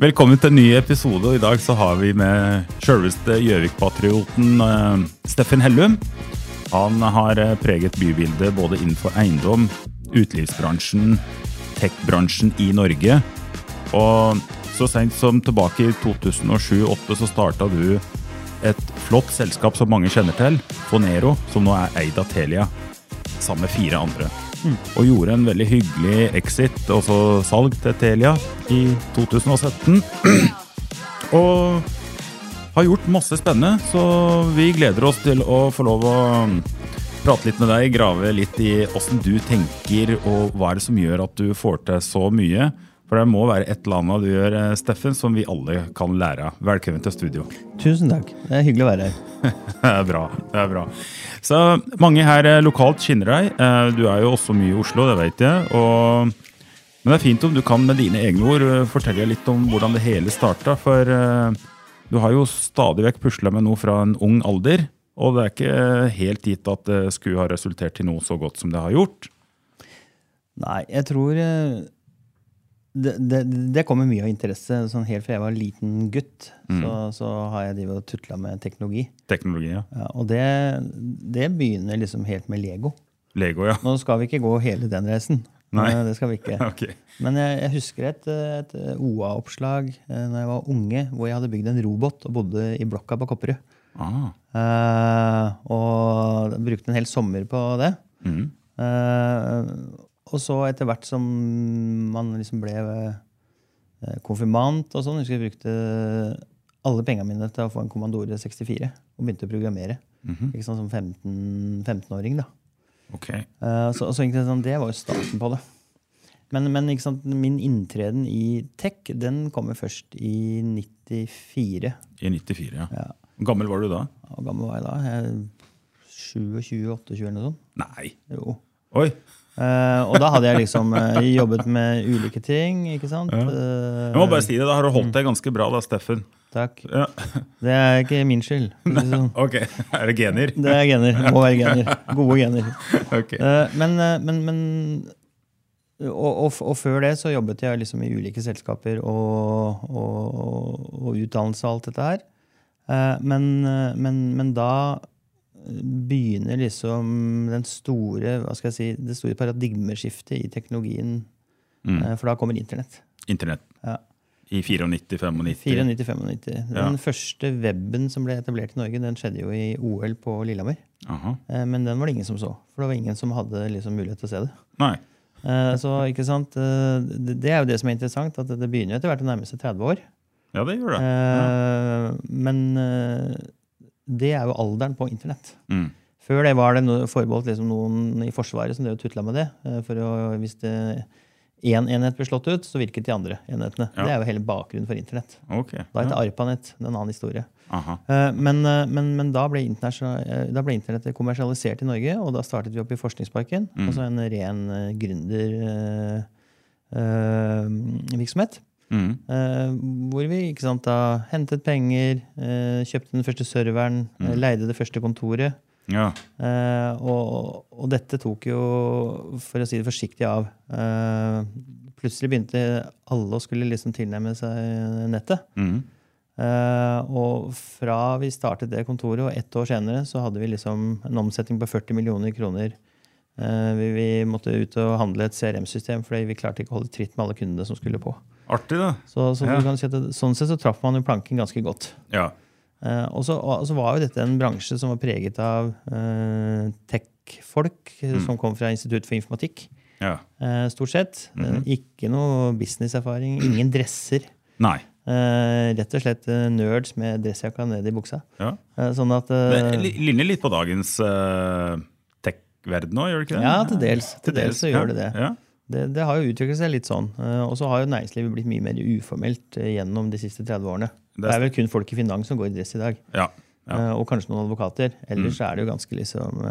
Velkommen til en ny episode, og i dag så har vi med sjølveste Gjøvik-patrioten eh, Steffen Hellum. Han har eh, preget bybildet både innenfor eiendom, utelivsbransjen, tech-bransjen i Norge. Og så sent som tilbake i 2007-2008 så starta du et flott selskap som mange kjenner til, Fonero, som nå er eid av Telia, sammen med fire andre. Og gjorde en veldig hyggelig exit, også salg til Telia, i 2017. og har gjort masse spennende, så vi gleder oss til å få lov å prate litt med deg, grave litt i åssen du tenker, og hva er det som gjør at du får til så mye. For det må være et eller annet du gjør, eh, Steffen, som vi alle kan lære av. Velkommen til studio. Tusen takk. Det er hyggelig å være her. Det er bra. det er bra. Så mange her eh, lokalt kjenner deg. Eh, Du er jo også mye i Oslo, det vet jeg. Og, men det er fint om du kan med dine egne ord eh, fortelle litt om hvordan det hele starta. For du har jo stadig vekk pusla med noe fra en ung alder. Og det er ikke helt gitt at det skulle ha resultert i noe så godt som det har gjort. Nei, jeg tror det, det, det kommer mye av interesse. Sånn helt fra jeg var liten gutt, så, så har jeg drevet og tutla med teknologi. Teknologi, ja. Ja, og det, det begynner liksom helt med Lego. Lego, ja. Nå skal vi ikke gå hele den reisen. Nei. Eh, Det skal vi ikke. Ok. Men jeg, jeg husker et, et OA-oppslag eh, når jeg var unge, hvor jeg hadde bygd en robot og bodde i blokka på Kopperud. Ah. Uh, og brukte en hel sommer på det. Mm. Eh, og så etter hvert som man liksom ble eh, konfirmant og sånn, husker jeg brukte alle pengene mine til å få en Kommandore 64 og begynte å programmere. Ikke sånn Som 15 15-åring. da. Ok. Eh, så, så sånn, Det var jo starten på det. Men, men ikke sant, min inntreden i tech den kommer først i 94. I 94, ja. Ja. Gammel var du da? Hvor gammel var jeg da? 27-28 eller noe sånt. Nei. Jo. Oi! Eh, og da hadde jeg liksom uh, jobbet med ulike ting. ikke sant? Ja. Eh, Jeg må bare si det, da har du holdt deg ganske bra da, Steffen. Takk. Ja. Det er ikke min skyld. Liksom. Ok, er det gener? Det er gener. Må være gener. Gode gener. Okay. Uh, men, men, men og, og, og før det så jobbet jeg liksom i ulike selskaper og, og, utdannelse og alt dette her. Men, men, men da begynner liksom den store, hva skal jeg si, det store paradigmeskiftet i teknologien. Mm. For da kommer internett. Internett. Ja. I 94-95. 94-95. Den Ja. første weben som ble etablert i Norge, den skjedde jo i OL på Lillehammer. Aha. Eh, Men den var det ingen som så. For det var ingen som hadde liksom mulighet til å se det. Nei. Eh, Så ikke sant, eh, det er jo det som er interessant, at det begynner jo etter hvert å nærme seg 30 år. Ja, det gjør det. Ja. Men eh, det er jo alderen på internett. Mm. Før det var det noe forbeholdt liksom noen i Forsvaret som tutla med det. eh, For å, hvis det én enhet ble slått ut, så virket de andre enhetene. Ja. Det er jo hele bakgrunnen for internett. Okay. Da heter Ja. ARPANET. Det er en annen historie. Eh, Men, eh, men, men da, ble da ble internettet kommersialisert i Norge, og da startet vi opp i Forskningsparken. Mm. Altså en ren gründervirksomhet. Mm. hvor vi sant, da hentet penger, eh, kjøpte den første serveren, mm. leide det første kontoret. Ja. Eh, og, og dette tok jo, for å si det forsiktig, av. Eh, plutselig begynte alle å skulle liksom tilnærme seg nettet. Mm. Eh, og fra vi startet det kontoret, og ett år senere, så hadde vi liksom en omsetning på 40 millioner kroner. Eh, vi, vi måtte ut og handle et CRM-system, fordi vi klarte ikke å holde tritt med alle kundene som skulle på. Artig, da. Så, så Ja. du kan si det, sånn sett så traff man jo planken ganske godt. Ja. Eh, og, så, og så var jo dette en bransje som var preget av eh, tech-folk mm. som kom fra Institutt for informatikk. ja. Eh, stort sett. Mhm. Eh, ikke noe businesserfaring. Ingen dresser. Nei. Uh, rett og slett uh, nerds med dressjakka ned i buksa. Ja. Uh, sånn at Det eh, ligner litt på dagens tech-verden nå, gjør det ikke det? Ja, til dels. Til dels så gjør det det. Ja. Det, det har jo utviklet seg litt sånn. Eh, Og så har jo næringslivet blitt mye mer uformelt eh, gjennom de siste 30 årene. Det er- vel kun folk i finans som går i dress i dag. Ja. ja. Eh, Og kanskje noen advokater. Ellers er det jo ganske liksom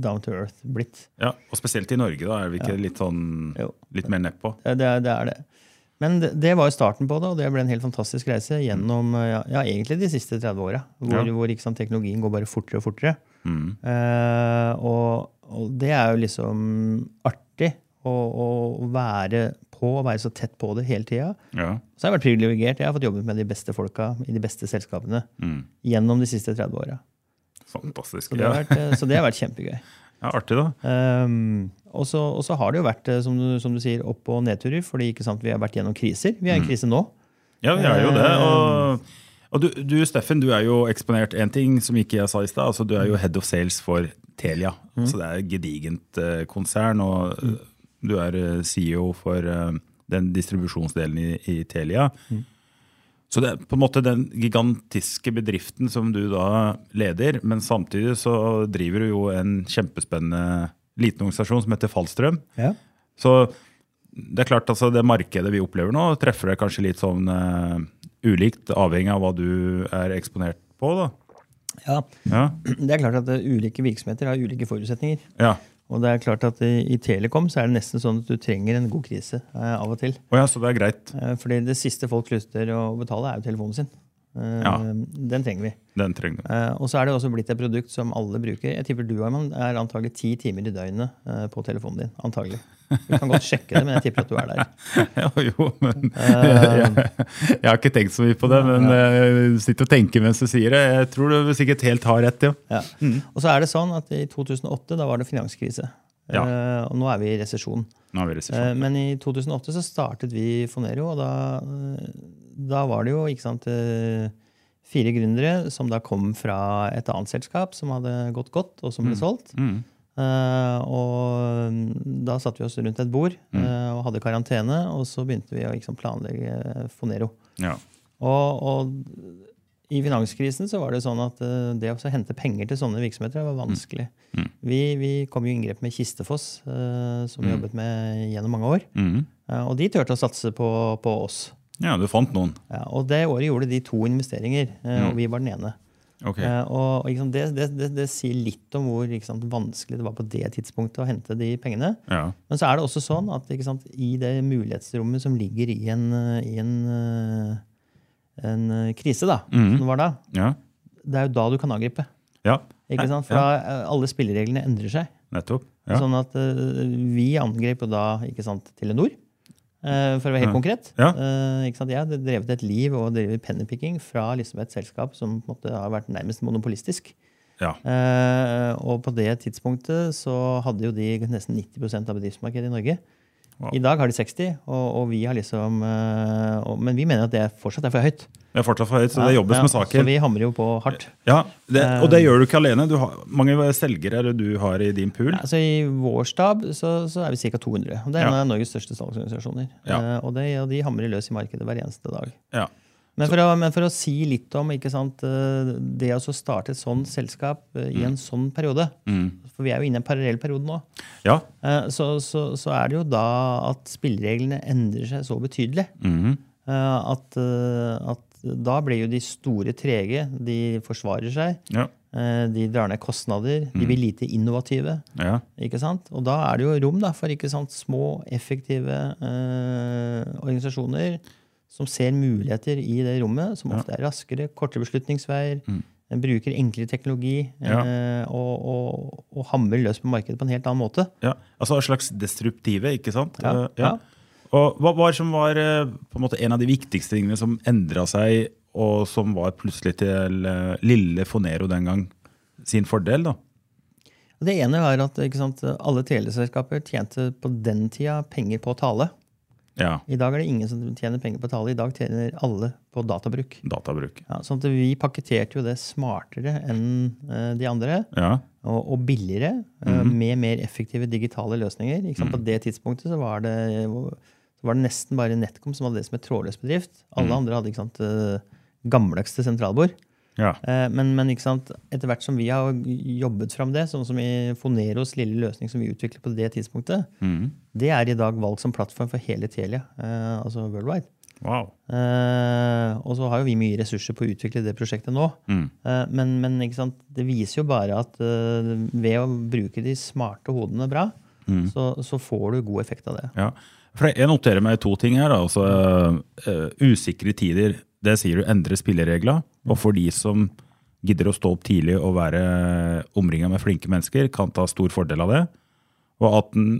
down to earth blitt. ja. Og spesielt i Norge, da. Er vi ikke litt sånn litt mer nedpå? Det, det, er- det er det. Men det, det var jo starten på det, og det ble en helt fantastisk reise gjennom eh, ja, ja, egentlig de siste 30 åra. Hvor, Ja. hvor ikke sant, teknologien går bare fortere og fortere. Mm. Eh, og, og det er jo liksom artig å, være på å være så tett på det hele tida. Ja. Så har jeg vært privilegert. Jeg har fått jobbet med de beste folka i de beste selskapene Mm. gjennom de siste 30 åra. Fantastisk. Så, det har vært, eh, så det har vært kjempegøy. ja, artig, da. Um, og, så, og så har det jo vært eh, som du, som du sier, opp- og nedturer, fordi sant, vi har vært gjennom kriser. Vi er i en krise nå. Ja, vi er jo det. Eh, Og, og du, du, Steffen, du er jo eksponert én ting som ikke jeg sa i stad. Altså, du er jo head of sales for Telia. Så det er et gedigent eh, konsern. Og eh, du er eh, CEO for eh, den distribusjonsdelen i, i Telia. Så det er på en måte den gigantiske bedriften som du da leder, men samtidig så driver du jo en kjempespennende liten organisasjon som heter Fallstrøm. Ja. Så det er klart altså det markedet vi opplever nå, treffer det kanskje litt sånn uh, ulikt, avhengig av hva du er eksponert på. da. Ja, Ja, Det er klart at ulike virksomheter har ulike forutsetninger. ja. Og det er klart at i, Telekom så er det nesten sånn at du trenger en god krise eh, av og til. Oh ja, så det er greit. Eh, fordi det siste folk slutter å betale, er jo telefonen sin. Eh, Ja. Den trenger vi. Den trenger vi. Eh, og så er det også blitt et produkt som alle bruker. Jeg tipper du Arman, er antagelig ti timer i døgnet eh, på telefonen din. Antagelig. Vi kan godt sjekke det, men jeg tipper at du er der. Ja, jo, men jeg, jeg har ikke tenkt så mye på det, men jeg sitter og tenker mens du sier det. Jeg tror du sikkert helt har rett, ja. Ja. Og så er det sånn at i 2008 da var det finanskrise. Ja. Eh, og nå er vi i resesjon. Nå er vi i resesjon. men i 2008 så startet vi Fonero, og da, eh, da var det jo ikke sant, eh, fire gründere som da kom fra et annet selskap som hadde gått godt, og som ble solgt. Mm. Eh, og mm, da satte vi oss rundt et bord eh, og hadde karantene, og så begynte vi å liksom, planlegge Fonero. Ja. Og, og i finanskrisen så var det sånn at eh, det å hente penger til sånne virksomheter var vanskelig. Mm. Vi, vi kom jo i inngrep med Kistefoss, eh, som vi jobbet med gjennom mange år. Eh, og de turte å satse på, på oss. ja, du fant noen. Ja, og det året gjorde de to investeringer, eh, Mm. og vi var den ene. Ok. Eh, og og det, det, det, det sier litt om hvor sant, vanskelig det var på det tidspunktet å hente de pengene. Ja. Men så er det også sånn at sant, i det mulighetsrommet som ligger i en, i en, eh, en eh, krise, da, Mhm. som det var da, Ja. det er jo da du kan angripe. ja. Ikke sant? For da alle spillereglene endrer seg. Nettopp. Sånn at uh, vi angrep jo da ikke sant, Telenor, for å være helt Ja. konkret. Ja. Eh? Jeg hadde drevet et liv og drevet pennypicking fra liksom et selskap som har vært nærmest monopolistisk. Ja. Eh, og på det tidspunktet så hadde jo de nesten 90% av bedriftsmarkedet i Norge. Wow. I dag har de 60, og, og vi har liksom eh, og, Men vi mener at det fortsatt er for høyt. Det er fortsatt for høyt, så det jobbes Ja, med Så vi hamrer jo på hardt. Ja, det, Og det gjør du ikke alene. Du har, mange selgere er du har i din pool. Ja, altså I vår stab så, så er vi ca. 200. og Det er en av Norges største salgsorganisasjoner. Ja. Eh, og, det, og de hamrer løs i markedet hver eneste dag. Ja. Men for, å, men for å si litt om ikke sant, eh, det å starte et sånt selskap eh, i en sånn periode Mm. For vi er jo inne i en parallell periode nå. Ja. eh, Så, så, så er det jo da at spillereglene endrer seg så betydelig. Eh, At, at da blir jo de store trege. De forsvarer seg. ja. De drar ned kostnader. Mm. De blir lite innovative. Ja. Ikke sant? Og da er det jo rom da, for ikke sant, små, effektive eh, organisasjoner som ser muligheter i det rommet, som ofte er raskere, kortere beslutningsveier, mm. bruker enklere teknologi. Ja. eh, og, og, og hamrer løs på markedet på en helt annen måte. ja. Altså en slags destruktive, ikke sant? Ja, Eh, ja. Og hva var som var eh, på en måte en av de viktigste tingene som endra seg, og som var plutselig til lille Fonero den gang sin fordel? da? Det ene var at sant, alle teleselskaper tjente på den tida penger på tale. Ja. I dag er det ingen som tjener penger på tale. I dag tjener alle på databruk. Databruk. Ja, sånn at Vi pakketerte jo det smartere enn eh, de andre. Ja. og, og billigere, eh, med mer effektive digitale løsninger. Sant? På det tidspunktet så var, det, så var det nesten bare NetCom som hadde det som et trådløs bedrift. Alle andre hadde sant, eh, gammeldagste sentralbord. Ja. Eh, Men, men etter hvert som vi har jobbet fram det, sånn som i Foneros lille løsning som vi utviklet på det tidspunktet, mm. det er i dag valgt som plattform for hele Telia, eh, altså worldwide. Wow. Eh, og så har jo vi mye ressurser på å utvikle det prosjektet nå. Mm. Men men det viser jo bare at ved å bruke de smarte hodene bra, Mm. så, så får du god effekt av det. Ja. Jeg noterer meg to ting her. Altså, uh, usikre tider, det sier du endre spilleregler. Og for de som gidder å stå opp tidlig og være omringa med flinke mennesker, kan ta stor fordel av det. Og at den,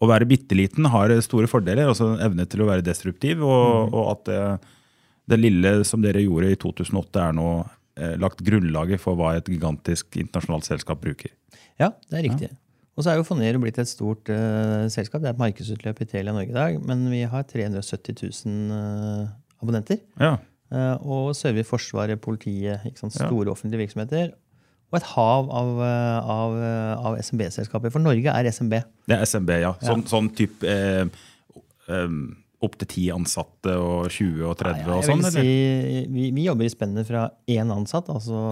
å være bitte liten har store fordeler, altså evne til å være destruktiv. Og, og at det, det lille som dere gjorde i 2008, er nå eh, lagt grunnlaget for hva et gigantisk internasjonalt selskap bruker. Ja, det er riktig. Og så er jo Fonero blitt et stort uh, selskap. Det er et markedsutløp i Telia Norge i dag. Men vi har 370 000 eh, abonnenter. Ja, eh, og server Forsvaret, politiet, store offentlige virksomheter. Og et hav av, eh, av, eh, av SMB-selskaper. For Norge er SMB. Det er SMB, ja. Sånn, sånn type eh, um opp til ti ansatte og 20 og 30 og sånn? si, vi, vi jobber i spennet fra én ansatt, altså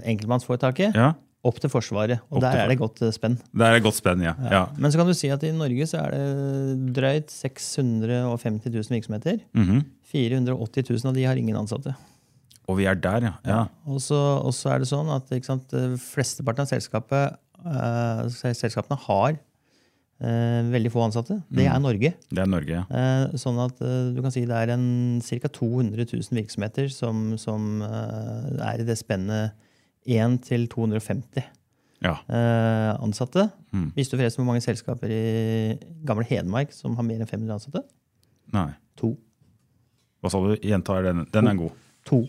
enkeltmannsforetaket, Ja, opp til Forsvaret. Og Opp der er det godt spenn. Der er det godt spenn, ja. ja. Men så kan du si at i Norge så er det drøyt 650 000 virksomheter. Mhm. 480 000 av de har ingen ansatte. Og vi er der, ja. ja. Og så, og så er det sånn at sant, eh, flesteparten av selskapet, uh, selskapene har uh, veldig få ansatte. Det Mm. er Norge. Det er Norge, ja. Uh, sånn at du kan si det er ca. 200 000 virksomheter som, som er i det spennet 1 til 250 ja. ansatte. Mm. Visste du forresten hvor mange selskaper i gamle Hedmark som har mer enn 500 ansatte? Nei. To. Hva sa du? Gjenta den. Den er god. To.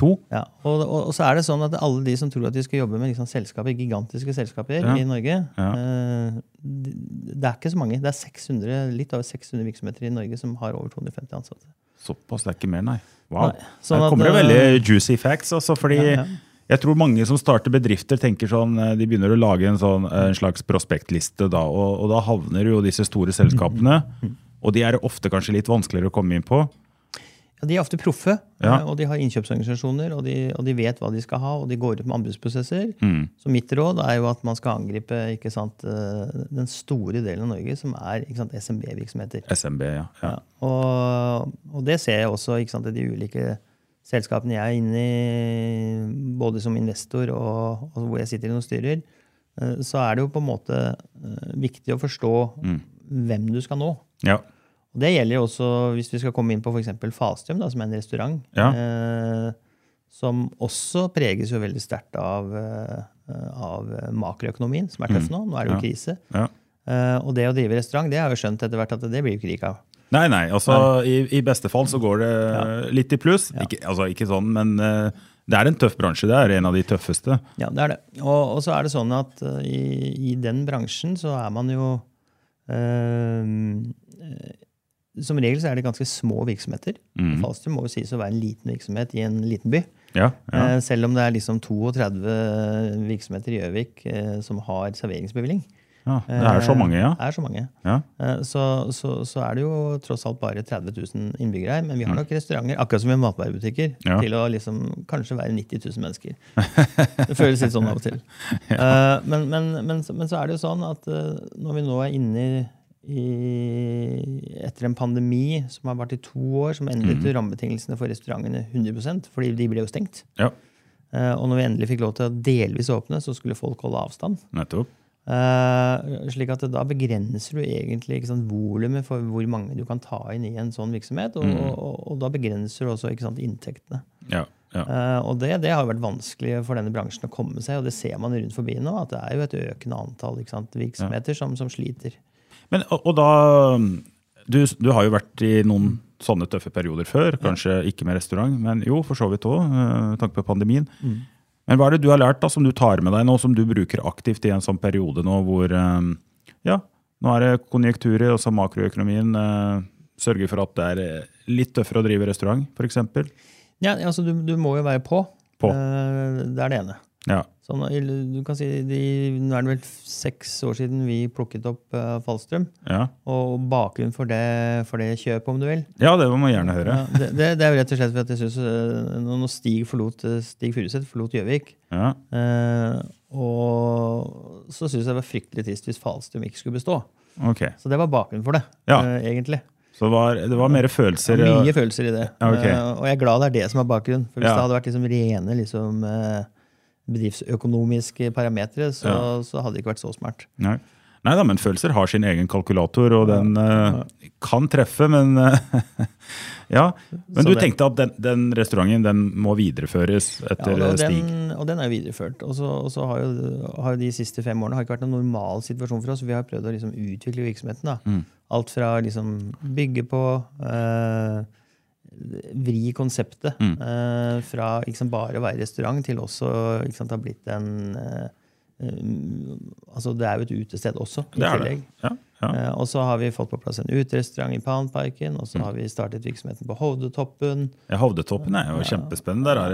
To? Ja, og, og, og så er det sånn at alle de som tror at de skal jobbe med liksom selskaper, gigantiske selskaper Ja. i Norge Ja. eh, det, det er ikke så mange. Det er 600, litt over 600 virksomheter i Norge som har over 250 ansatte. Såpass, det er ikke mer, nei. Wow. Nei, sånn Her at, kommer det eh, veldig juicy facts. Altså, fordi Ja, jeg tror mange som starter bedrifter, tenker sånn, eh, de begynner å lage en, sånn, eh, en slags prospektliste. Da, og, og da havner jo disse store selskapene, Mm. og de er ofte kanskje litt vanskeligere å komme inn på. Ja, de er ofte proffe, Ja. eh, og de har innkjøpsorganisasjoner, og de, og de vet hva de skal ha, og de går ut med anbudsprosesser. Mm. Så mitt råd er jo at man skal angripe ikke sant, eh, den store delen av Norge, som er SMB-virksomheter. SMB, ja. ja. Og, og det ser jeg også ikke sant, i de ulike selskapene jeg er inne i, både som investor og, og hvor jeg sitter i noen styrer. eh, Så er det jo på en måte viktig å forstå hvem du skal nå. ja. Og Det gjelder jo også hvis vi skal komme inn på f.eks. Falstrøm, da, som er en restaurant. Ja. Eh, som også preges jo veldig sterkt av, eh, av makroøkonomien, som er tøff nå. Nå er det jo krise. ja. Eh, og det å drive restaurant, det har vi jo skjønt etter hvert at det blir jo ikke rik av. Nei, nei. altså I, I beste fall så går det litt i pluss. Ikke, altså, ikke sånn, men uh, det er en tøff bransje. Det er en av de tøffeste. Ja, det er det. Og, og så er det sånn at uh, i, i den bransjen så er man jo eh, Som regel så er det ganske små virksomheter. Mm. Falstrøm må jo sies å være en liten virksomhet i en liten by. Ja, ja. Eh, selv om det er liksom 32 virksomheter i Gjøvik eh, som har serveringsbevilling. ja. Det er så mange, ja. Eh, er så mange. ja. Eh, Så, så, så er det jo tross alt bare 30 000 innbyggere her. Men vi har nok restauranter, akkurat som i matvarebutikker, Mm. Til å liksom kanskje være 90 000 mennesker. Det føles litt sånn av og til. Eh, men, men, men, men så er det jo sånn at når vi nå er inne i, etter en pandemi som har vært i to år, som endret Mm. rammebetingelsene for restaurantene 100% fordi de ble jo stengt. ja. Uh, og når vi endelig fikk lov til å delvis åpne, så skulle folk holde avstand. Nettopp. Uh, slik at da begrenser du egentlig ikke sant, volumet for hvor mange du kan ta inn i en sånn virksomhet. Og, og, og da begrenser du også ikke sant, inntektene. Ja. ja. Uh, og det, det har vært vanskelig for denne bransjen å komme seg, og det ser man rundt forbi nå. At det er jo et økende antall sant, virksomheter som, som sliter. Men, og, og da du, du har jo vært i noen sånne tøffe perioder før. Kanskje ikke med restaurant, men jo, for så vidt òg, med tanke på pandemien. Men hva er det du har lært da, som du tar med deg nå, som du bruker aktivt i en sånn periode nå hvor eh, ja, nå er det konjunkturer, og makroøkonomien eh, sørger for at det er eh, litt tøffere å drive restaurant, f.eks.? Ja, altså du, du må jo være på. På. Eh, det er det ene. Ja. Sånn, du kan si, de, Nå er det vel seks år siden vi plukket opp uh, Fallstrøm. Ja. Og bakgrunnen for det, for det kjøpet, om du vil. ja, det må man gjerne høre. Ja, det, det, det er jo rett og slett fordi at jeg synes, uh, når Stig forlot uh, Stig Furuseth forlot Gjøvik, Ja. uh, og så syns jeg det var fryktelig trist hvis Fallstrøm ikke skulle bestå. Okay. Så det var bakgrunnen for det, Ja. egentlig. Så det var, det var mer følelser er mye følelser i det. Okay. Og jeg er glad det er det som er bakgrunnen. For hvis det hadde vært liksom rene liksom, bedriftsøkonomiske parametere, så, Ja. så hadde det ikke vært så smart. Nei. Nei da, men følelser har sin egen kalkulator, og den uh, kan treffe, men uh, Ja. Men du tenkte at den, den restauranten den må videreføres Ja, etter og, eh, og, Stig? den, og den er jo videreført. Og så, har, jo, har de siste fem årene har ikke vært noen normal situasjon for oss. Vi har prøvd å liksom utvikle virksomheten. da. Mm. Alt fra liksom bygge på, eh, vri konseptet Mm. eh, fra liksom bare å være restaurant til også å sant, ha blitt en eh, Altså det er jo et utested også, i Det er det. tillegg. Ja, ja. Eh, og så har vi fått på plass en uterestaurant i Poundparken, og så Mm. har vi startet virksomheten på Hovdetoppen. Ja, Hovdetoppen er jo kjempespennende. Der har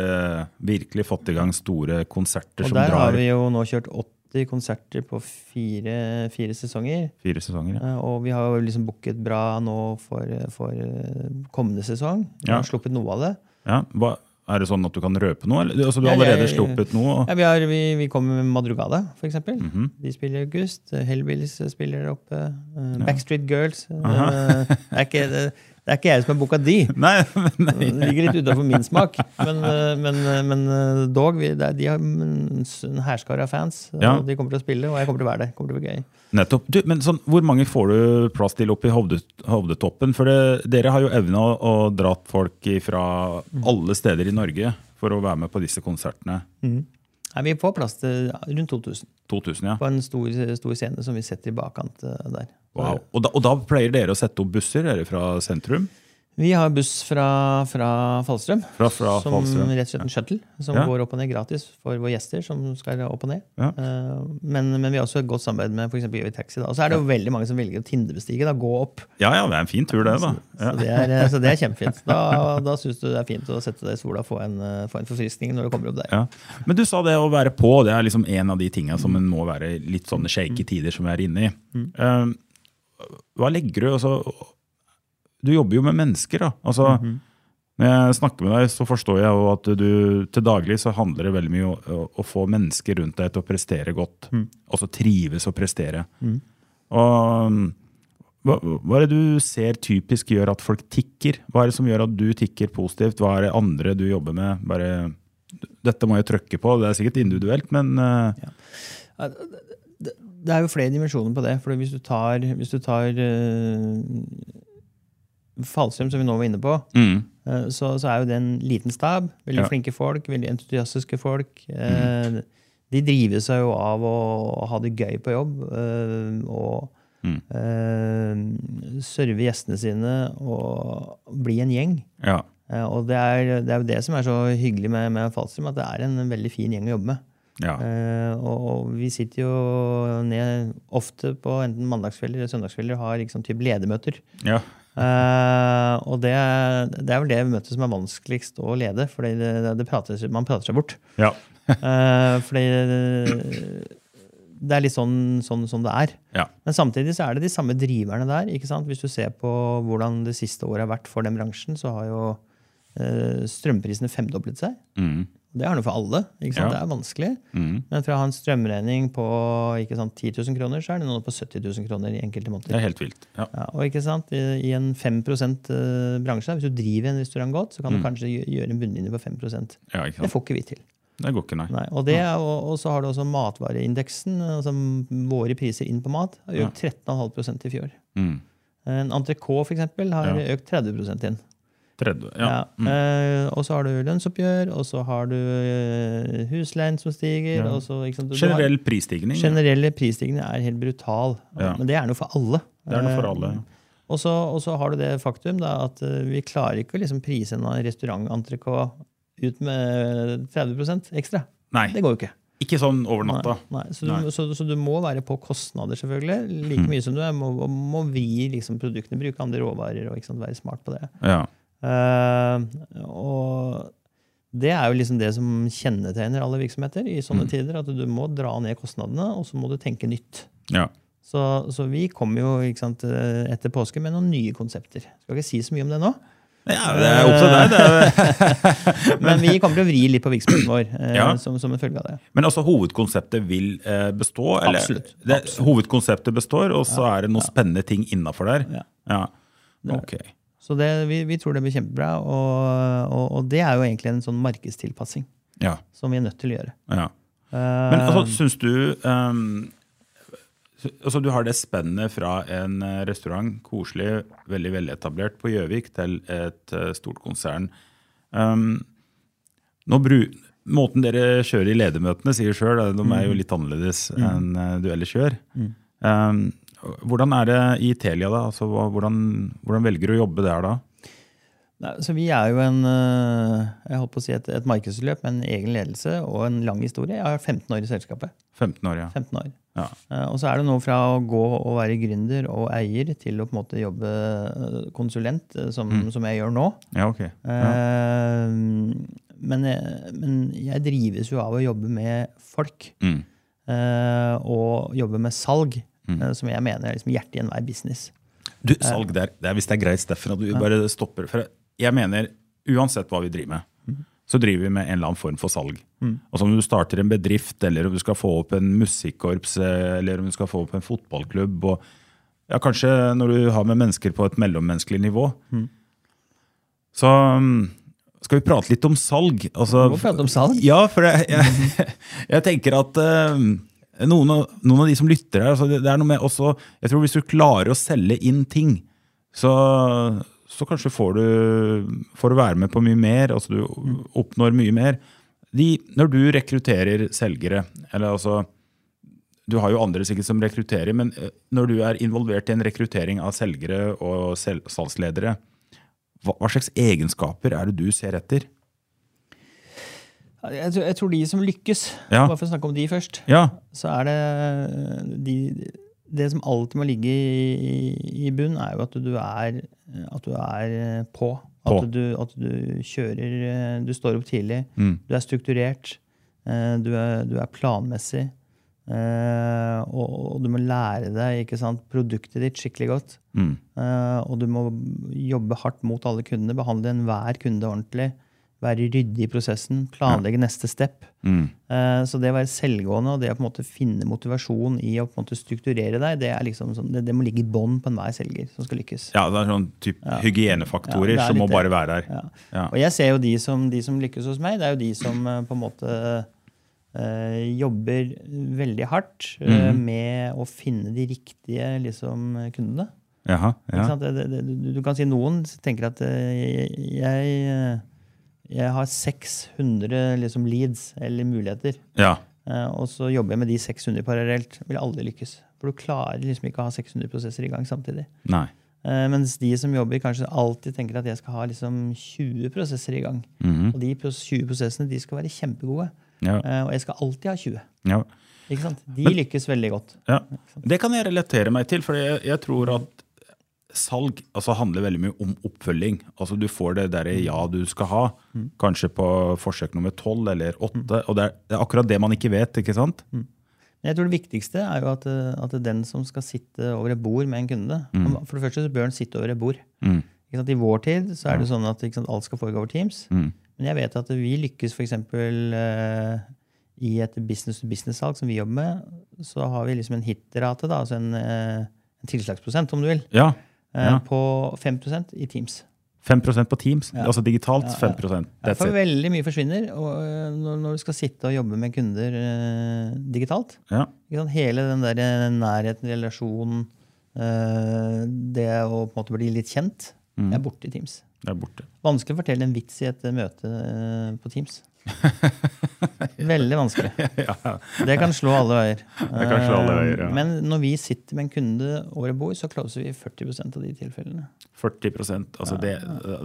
vi virkelig fått i gang store konserter Og som der har vi jo nå kjørt 80 konserter på fire, fire sesonger. fire sesonger. Ja. Eh, Og vi har liksom booket bra nå for, for eh, kommende sesong. Vi Ja. har sluppet noe av det. Ja, hva, er det sånn at du kan røpe noe? Eller? Altså, du har Ja, allerede sluppet noe? og- Ja, vi, har, vi, vi kommer med Madrugada, for eksempel. -hmm. De spiller i august. Hellbillies spiller oppe. Eh, Backstreet Girls. eh, det, er ikke, det, det er ikke jeg som har booka de. Nei, nei. Det ligger litt utafor min smak. Men, eh, men, eh, men eh, dog, vi, de har en hærskare av fans. Ja. De kommer til å spille, og jeg kommer til å være der. Det kommer til å bli gøy. Nettopp. Du, men sånn, hvor mange får du plass til opp i Hovdetoppen? For det, dere har jo evna å, å dra folk fra alle steder i Norge for å være med på disse konsertene. Nei, vi får plass til rundt 2000 2000, ja. på en stor, stor scene som vi setter i bakkant eh, der. Wow. Og, da, og da pleier dere å sette opp busser dere fra sentrum? Vi har buss fra, fra Fallstrøm, Fra, fra som Falstrøm? rett og slett en shuttle, som Ja. går opp og ned gratis for våre gjester som skal opp og ned. Ja. Eh, Men, men vi har også et godt samarbeid med eksempel Gjøvik Taxi. Da. Og så er det jo veldig mange som velger å Tindebestige, da, gå opp. Ja, ja, det er en fin tur, det. da. Ja. Så, det er, eh, så det er kjempefint. Da, da syns du det er fint å sette deg i sola og få en, eh, få en forfriskning når du kommer opp der. Ja. Men du sa det å være på, det er liksom en av de tinga som en må være litt sånne shaky tider som vi er inne i. Mm. hva legger du altså, Du jobber jo med mennesker, da. Altså, Når jeg snakker med deg, så forstår jeg jo at du til daglig så handler det veldig mye om å, å få mennesker rundt deg til å prestere godt. Altså trives og prestere. Og um, hva, hva er det du ser typisk gjør at folk tikker? Hva er det som gjør at du tikker positivt? Hva er det andre du jobber med? Bare, dette må jeg trykke på. Det er sikkert individuelt, men uh, Det er jo flere dimensjoner på det. for Hvis du tar, hvis du tar uh, Fallstrøm, som vi nå var inne på, mm, eh, så, så er jo det en liten stab. Veldig Ja. Flinke folk, veldig entusiastiske folk. Mm. De driver seg jo av å ha det gøy på jobb. eh, og Mm. eh, serve gjestene sine og bli en gjeng. ja. Eh, og det er, det er jo det som er så hyggelig med, med Falsum, at det er en veldig fin gjeng å jobbe med. ja. Eh, og, vi sitter jo ned ofte på enten mandagskvelder eller søndagskvelder og har liksom typ ledermøter. ja. Eh, og det, det er vel det møtet som er vanskeligst å lede, for det, det prater, man prater seg bort. ja. Uh, fordi det er litt sånn, sånn som det er. ja. Men samtidig så er det de samme driverne der. ikke sant? Hvis du ser på hvordan det siste året har vært for den bransjen, så har jo uh, strømprisene femdoblet seg. Mm, Det er noe for alle. Ja. Det er vanskelig. mm, Men fra å ha en strømregning på sant, 10 000 kroner, så er det noe på 70 000 kroner i enkelte det er helt vilt. Ja. Ja, og ikke sant, I, i en 5 %-bransje, hvis du driver en restaurant godt, så kan du Mm. kanskje gjøre en bunnlinje på 5% ja, ikke Det får ikke vi til. Det går ikke, nei. Nei, og, det, og, og så har du også matvareindeksen. altså Våre priser inn på mat har økt 13,5% i fjor. Mm. En entrecôte har Ja. økt 30% inn. Tredje, ja. Ja. Mm. Uh, og så har du lønnsoppgjør, og så har du uh, husleien som stiger. Ja. Så, ikke sant, du- du har- Generell prisstigning. generelle prisstigningen er helt brutal. Ja. Men det er noe for alle. Det er noe for alle. ja. Og så, og så har du det faktum da, at vi klarer ikke å liksom prise en restaurantentrecôte ut med 30% ekstra. Nei, Det går jo ikke. ikke sånn over natta. Nei, nei. Så, du, Nei. Så, så du må være på kostnader, selvfølgelig. Like Mm. mye som du er, må, må vi liksom, produktene, bruke andre råvarer og sant, være smart på det. Ja. Eh, og Det er jo liksom det som kjennetegner alle virksomheter i sånne Mm. tider. At du må dra ned kostnadene, og så må du tenke nytt. Ja. Så, så vi kommer jo sant, eh, etter påske med noen nye konsepter. Skal ikke si så mye om det nå. ja, det er opp til deg. Men vi kommer til å vri litt på virksomheten vår eh, Ja. som, som en følge av det. men altså hovedkonseptet vil bestå? Eller? Absolutt, Det, absolutt. Hovedkonseptet består, og så er det noen spennende ting innafor der? Ja. Ja. Ok. Så det, vi, vi tror det blir kjempebra, og, og, og det er jo egentlig en sånn markedstilpassing Ja. som vi er nødt til å gjøre. ja. Eh, Men altså, syns du um, altså, Du har det spennet fra en eh, restaurant, koselig, veldig veletablert på Gjøvik, til et eh, stort konsern. Um, nå bru, måten dere kjører i ledermøtene, sier sjøl, de er jo litt annerledes enn eh, du ellers gjør. Um, hvordan er det i Telia, da? Altså, hvordan, hvordan velger du å jobbe der da? Nei, så Vi er jo en, eh, jeg holdt på å si et, et markedsløp med en egen ledelse og en lang historie. Jeg har 15 år i selskapet. 15 år, ja. 15 år. ja. Eh, Og så er det noe fra å gå og være gründer og eier til å på en måte jobbe eh, konsulent, som, som, som jeg gjør nå. Ja, ok. Ja. Eh, Men, men jeg drives jo av å jobbe med folk. Mm. eh, Og jobbe med salg, Mm. eh, som jeg mener er liksom hjertet i enhver business. Du, salg der, det er, hvis det er greit, Steffen, at du bare stopper. For jeg mener, uansett hva vi driver med, så driver vi med en eller annen form for salg. Altså Om du starter en bedrift, eller om du skal få opp en musikkorps, eh, eller om du skal få opp en fotballklubb, og ja, kanskje når du har med mennesker på et mellommenneskelig nivå. Så mm, skal vi prate litt om salg. Altså, Vi må prate om salg. Ja, for jeg, jeg, jeg tenker at eh, noen, av, noen av de som lytter her, altså det, det er noe med også, jeg tror hvis du klarer å selge inn ting, så, så kanskje får du, får du være med på mye mer, altså du oppnår mye mer. De, når du rekrutterer selgere, eller altså, du har jo andre sikkert som rekrutterer, men eh, når du er involvert i en rekruttering av selgere og salgsledere, hva slags egenskaper er det du ser etter? Jeg tror, jeg tror de som lykkes, Ja. bare for å snakke om de først, Ja, så er det de, Det som alltid må ligge i, i bunn, er jo at du er, at du er på. På. At, du, at du kjører Du står opp tidlig. Mm. Du er strukturert. eh, Du er, du er planmessig. eh, Og, og du må lære deg ikke sant, produktet ditt skikkelig godt. Mm. Eh, Og du må jobbe hardt mot alle kundene. Behandle enhver kunde ordentlig. Være ryddig i prosessen. Planlegge neste step. Mm. Uh, Så det å være selvgående og det å på en måte finne motivasjon i å på en måte strukturere deg, det, er liksom sånn, det, det må ligge i bånn på enhver selger som skal lykkes. Ja, det er sånn type hygienefaktorer Ja, som må bare være der. Ja. Ja. Og jeg ser jo de som, de som lykkes hos meg, det er jo de som uh, på en måte uh, jobber veldig hardt Mhm. med å finne de riktige liksom, kundene. Jaha, ja. du, du kan si noen tenker at jeg, jeg har 600 liksom, leads eller muligheter. ja. Eh, og så jobber jeg med de 600 parallelt. Vil aldri lykkes. For du klarer liksom ikke å ha 600 prosesser i gang samtidig. Nei. Eh, mens de som jobber, kanskje alltid tenker at jeg skal ha liksom 20 prosesser i gang. Mhm. Og de 20 prosessene de skal være kjempegode. Ja. Eh, og jeg skal alltid ha 20. Ja. Ikke sant? De Men- lykkes veldig godt. ja. Det kan jeg relatere meg til, for jeg, jeg tror at salg altså, handler veldig mye om oppfølging. Altså Du får det derre ja du skal ha, kanskje på forsøk nummer tolv eller åtte. Og det er, det er akkurat det man ikke vet, ikke sant? Mm. jeg tror det viktigste er jo at, eh, at den som skal sitte over et bord med en kunde mm. For det første så bør han sitte over et bord. Mm. I vår tid så er det sånn at sant, alt skal foregå over Teams. Mm. Men jeg vet at vi lykkes f.eks. Uh, i et business-to-business-salg som vi jobber med, så har vi liksom en hit-rate, altså en, uh, en tilslagsprosent, om du vil, Ja. Eh, ja. på 5% i Teams. 5% på Teams, Ja. altså digitalt. Ja, ja. 5 Ja, for veldig mye forsvinner eh, når, du skal sitte og jobbe med kunder eh, digitalt. Hele den der eh, nærheten, relasjonen, eh, det å på en måte bli litt kjent, Mm. er borte i Teams. Det er borte. Vanskelig å fortelle en vits i et møte eh, på Teams. Veldig vanskelig. ja. Det kan slå alle veier. Det kan slå alle veier, ja. Eh, Men når vi sitter med en kunde over bord, så closer vi 40% av de tilfellene. 40% ja, det,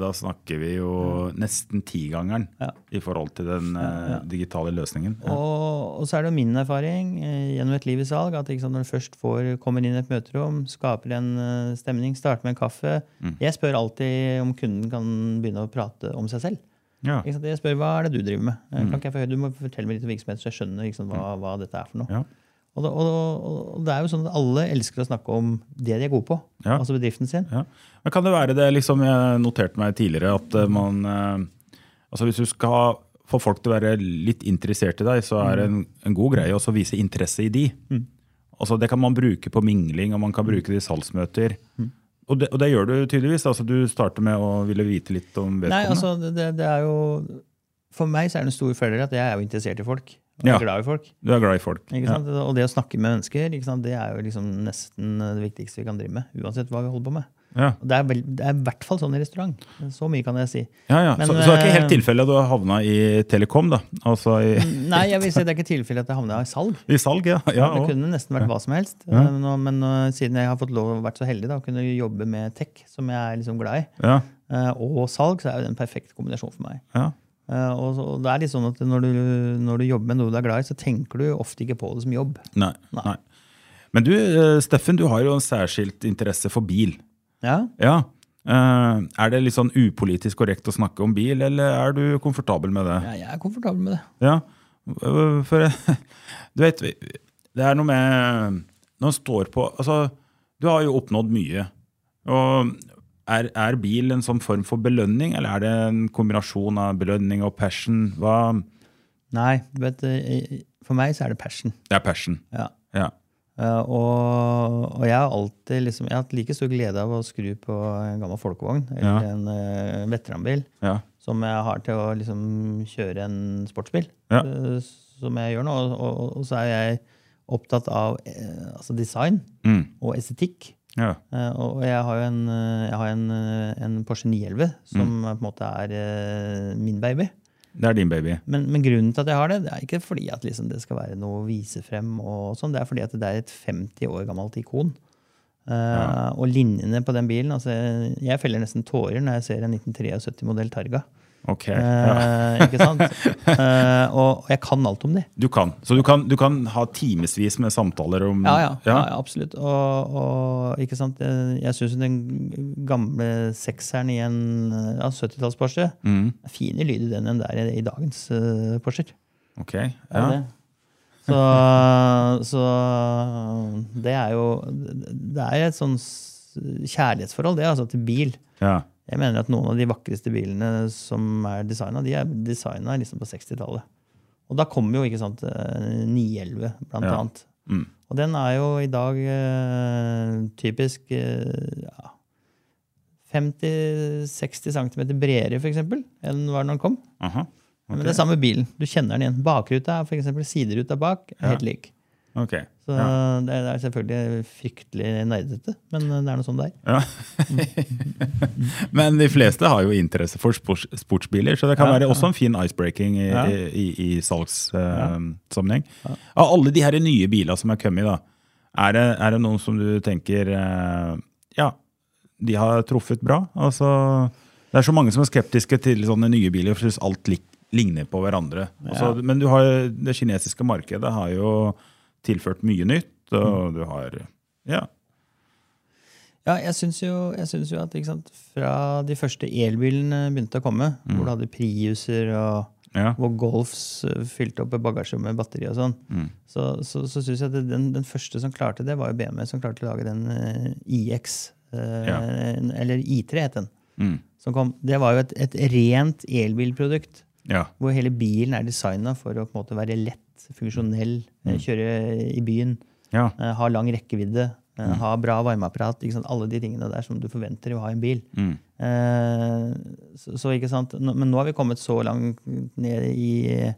Da snakker vi jo nesten tigangeren Ja. i forhold til den eh, digitale løsningen. Og, og så er det min erfaring eh, gjennom et liv i salg at sant, når du først får, kommer inn i et møterom, skaper en stemning, starter med en kaffe Mm. Jeg spør alltid om kunden kan begynne å prate om seg selv. Ja. Jeg spør hva er det du driver med. Mm. Kan ikke jeg? Du må fortelle meg litt om virksomheten, så jeg skjønner sant, hva, hva dette er for noe. Ja. Og, og, og, og det er jo sånn at alle elsker å snakke om det de er gode på. Ja. Altså bedriften sin. Ja. Men kan det være det liksom jeg noterte meg tidligere, at eh, man eh, altså Hvis du skal få folk til å være litt interessert i deg, så er det en, en god greie også å vise interesse i de. Altså Det kan man bruke på mingling, og man kan bruke det i salgsmøter. Og, det, og det gjør du tydeligvis. altså Du starter med å ville vite litt om vedkommende. Nei, altså, det, det er jo For meg så er det en stor fordel at jeg er jo interessert i folk. Og Ja. er glad i folk. Du er glad i folk. Ja. Og det å snakke med mennesker, det er jo liksom nesten det viktigste vi kan drive med. Uansett hva vi holder på med. Ja. Det er, vel, det er i hvert fall sånn i restaurant. Så mye kan jeg si. Ja, ja. Men, så, så det er ikke helt eh, tilfelle at du har havna i Telekom, da? Altså i, Nei, jeg vil si det er ikke tilfelle at jeg havna i salg. i salg, ja. ja det kunne nesten vært hva som helst. Eh, nå- Men eh, siden jeg har fått lov å vært så heldig da, å kunne jobbe med tech, som jeg er liksom glad i, ja, og salg, så er det en perfekt kombinasjon for meg. ja. Uh, Og så- og det er litt sånn at når du, når du jobber med noe du er glad i, så tenker du ofte ikke på det som jobb. Nei, Nei. nei. Men du, Steffen, du har jo en særskilt interesse for bil. Ja, Ja. Uh, er det litt sånn upolitisk korrekt å snakke om bil, eller er du komfortabel med det? ja jeg er komfortabel med det. Ja, for du vet, det er noe med Når man står på Altså, du har jo oppnådd mye. Og er, er bil en sånn form for belønning, eller er det en kombinasjon av belønning og passion? Hva Nei, vet, for meg så er det passion. Det er passion. Ja. Ja. Eh, og, og jeg har alltid liksom, jeg har hatt like stor glede av å skru på en gammel folkevogn eller Ja. en uh, veteranbil Ja. som jeg har til å liksom, kjøre en sportsbil. Ja. uh, som jeg gjør nå. Og, og, og så er jeg opptatt av altså design Mm. og estetikk. ja. Og jeg har jo en, jeg har en, en Porsche 911 som Mm. på en måte er min baby. Det er din baby. Men, men grunnen til at jeg har det, det er ikke fordi at liksom det skal være noe å vise frem. og sånn, Det er fordi at det er et 50 år gammelt ikon. Eh, Og linjene på den bilen altså Jeg feller nesten tårer når jeg ser en 1973-modell Targa. Ok. Eh, Ja. Ikke sant? Eh, og, og jeg kan alt om de. Du kan. Så du kan, du kan ha timevis med samtaler om Ja, ja, ja, ja absolutt. Og, og ikke sant? Jeg, jeg syns den gamle sekseren i en ja, 70-talls Porsche Mm. er finere lyd i den enn det er i, i dagens uh, Porscher. Ok. Ja. Så, så det er jo Det er et sånn kjærlighetsforhold, det, altså, til bil. ja. Jeg mener at noen av de vakreste bilene som er designa, de er designa liksom på 60-tallet. Og da kommer jo ikke sant, eh, 911, blant Ja. annet. Mm. Og den er jo i dag eh, typisk eh, ja, 50-60 cm bredere, for eksempel, enn var den når den kom. Aha. Men det er samme bilen. Du kjenner den igjen. Bakruta er for eksempel sideruta bak er helt lik. Ok. Så det, er, det er selvfølgelig fryktelig nerdete, men det er noe sånn det er. Ja. Men de fleste har jo interesse for sports, sportsbiler, så det kan Ja, være ja. også en fin icebreaking i, Ja. i, i, salgssammenheng. Av alle de her nye bilene som er kommet, da, er det, er det noen som du tenker uh, Ja, de har truffet bra? Altså, det er så mange som er skeptiske til sånne nye biler, for synes alt ligner på hverandre. Altså, Men du har, det kinesiske markedet har jo tilført mye nytt, og du har Ja. Ja, jeg syns jo, jo at sant, fra de første elbilene begynte å komme, hvor du hadde Priuser og ja. hvor Golfs eh, fylte opp batterierommet med batteri og sånn, så, så, så syns jeg at den, den første som klarte det, var jo BMW, som klarte å lage den uh, iX. Uh, Ja. Eller I3 het den. Mm. Som kom. Det var jo et, et rent elbilprodukt. ja. Hvor hele bilen er designa for å på en måte være lett, funksjonell, eh, kjøre i byen, ja. eh, ha lang rekkevidde, eh, ha bra varmeapparat. Alle de tingene der som du forventer å ha i en bil. Mm. Eh, så, så ikke sant? Men nå har vi kommet så langt ned i,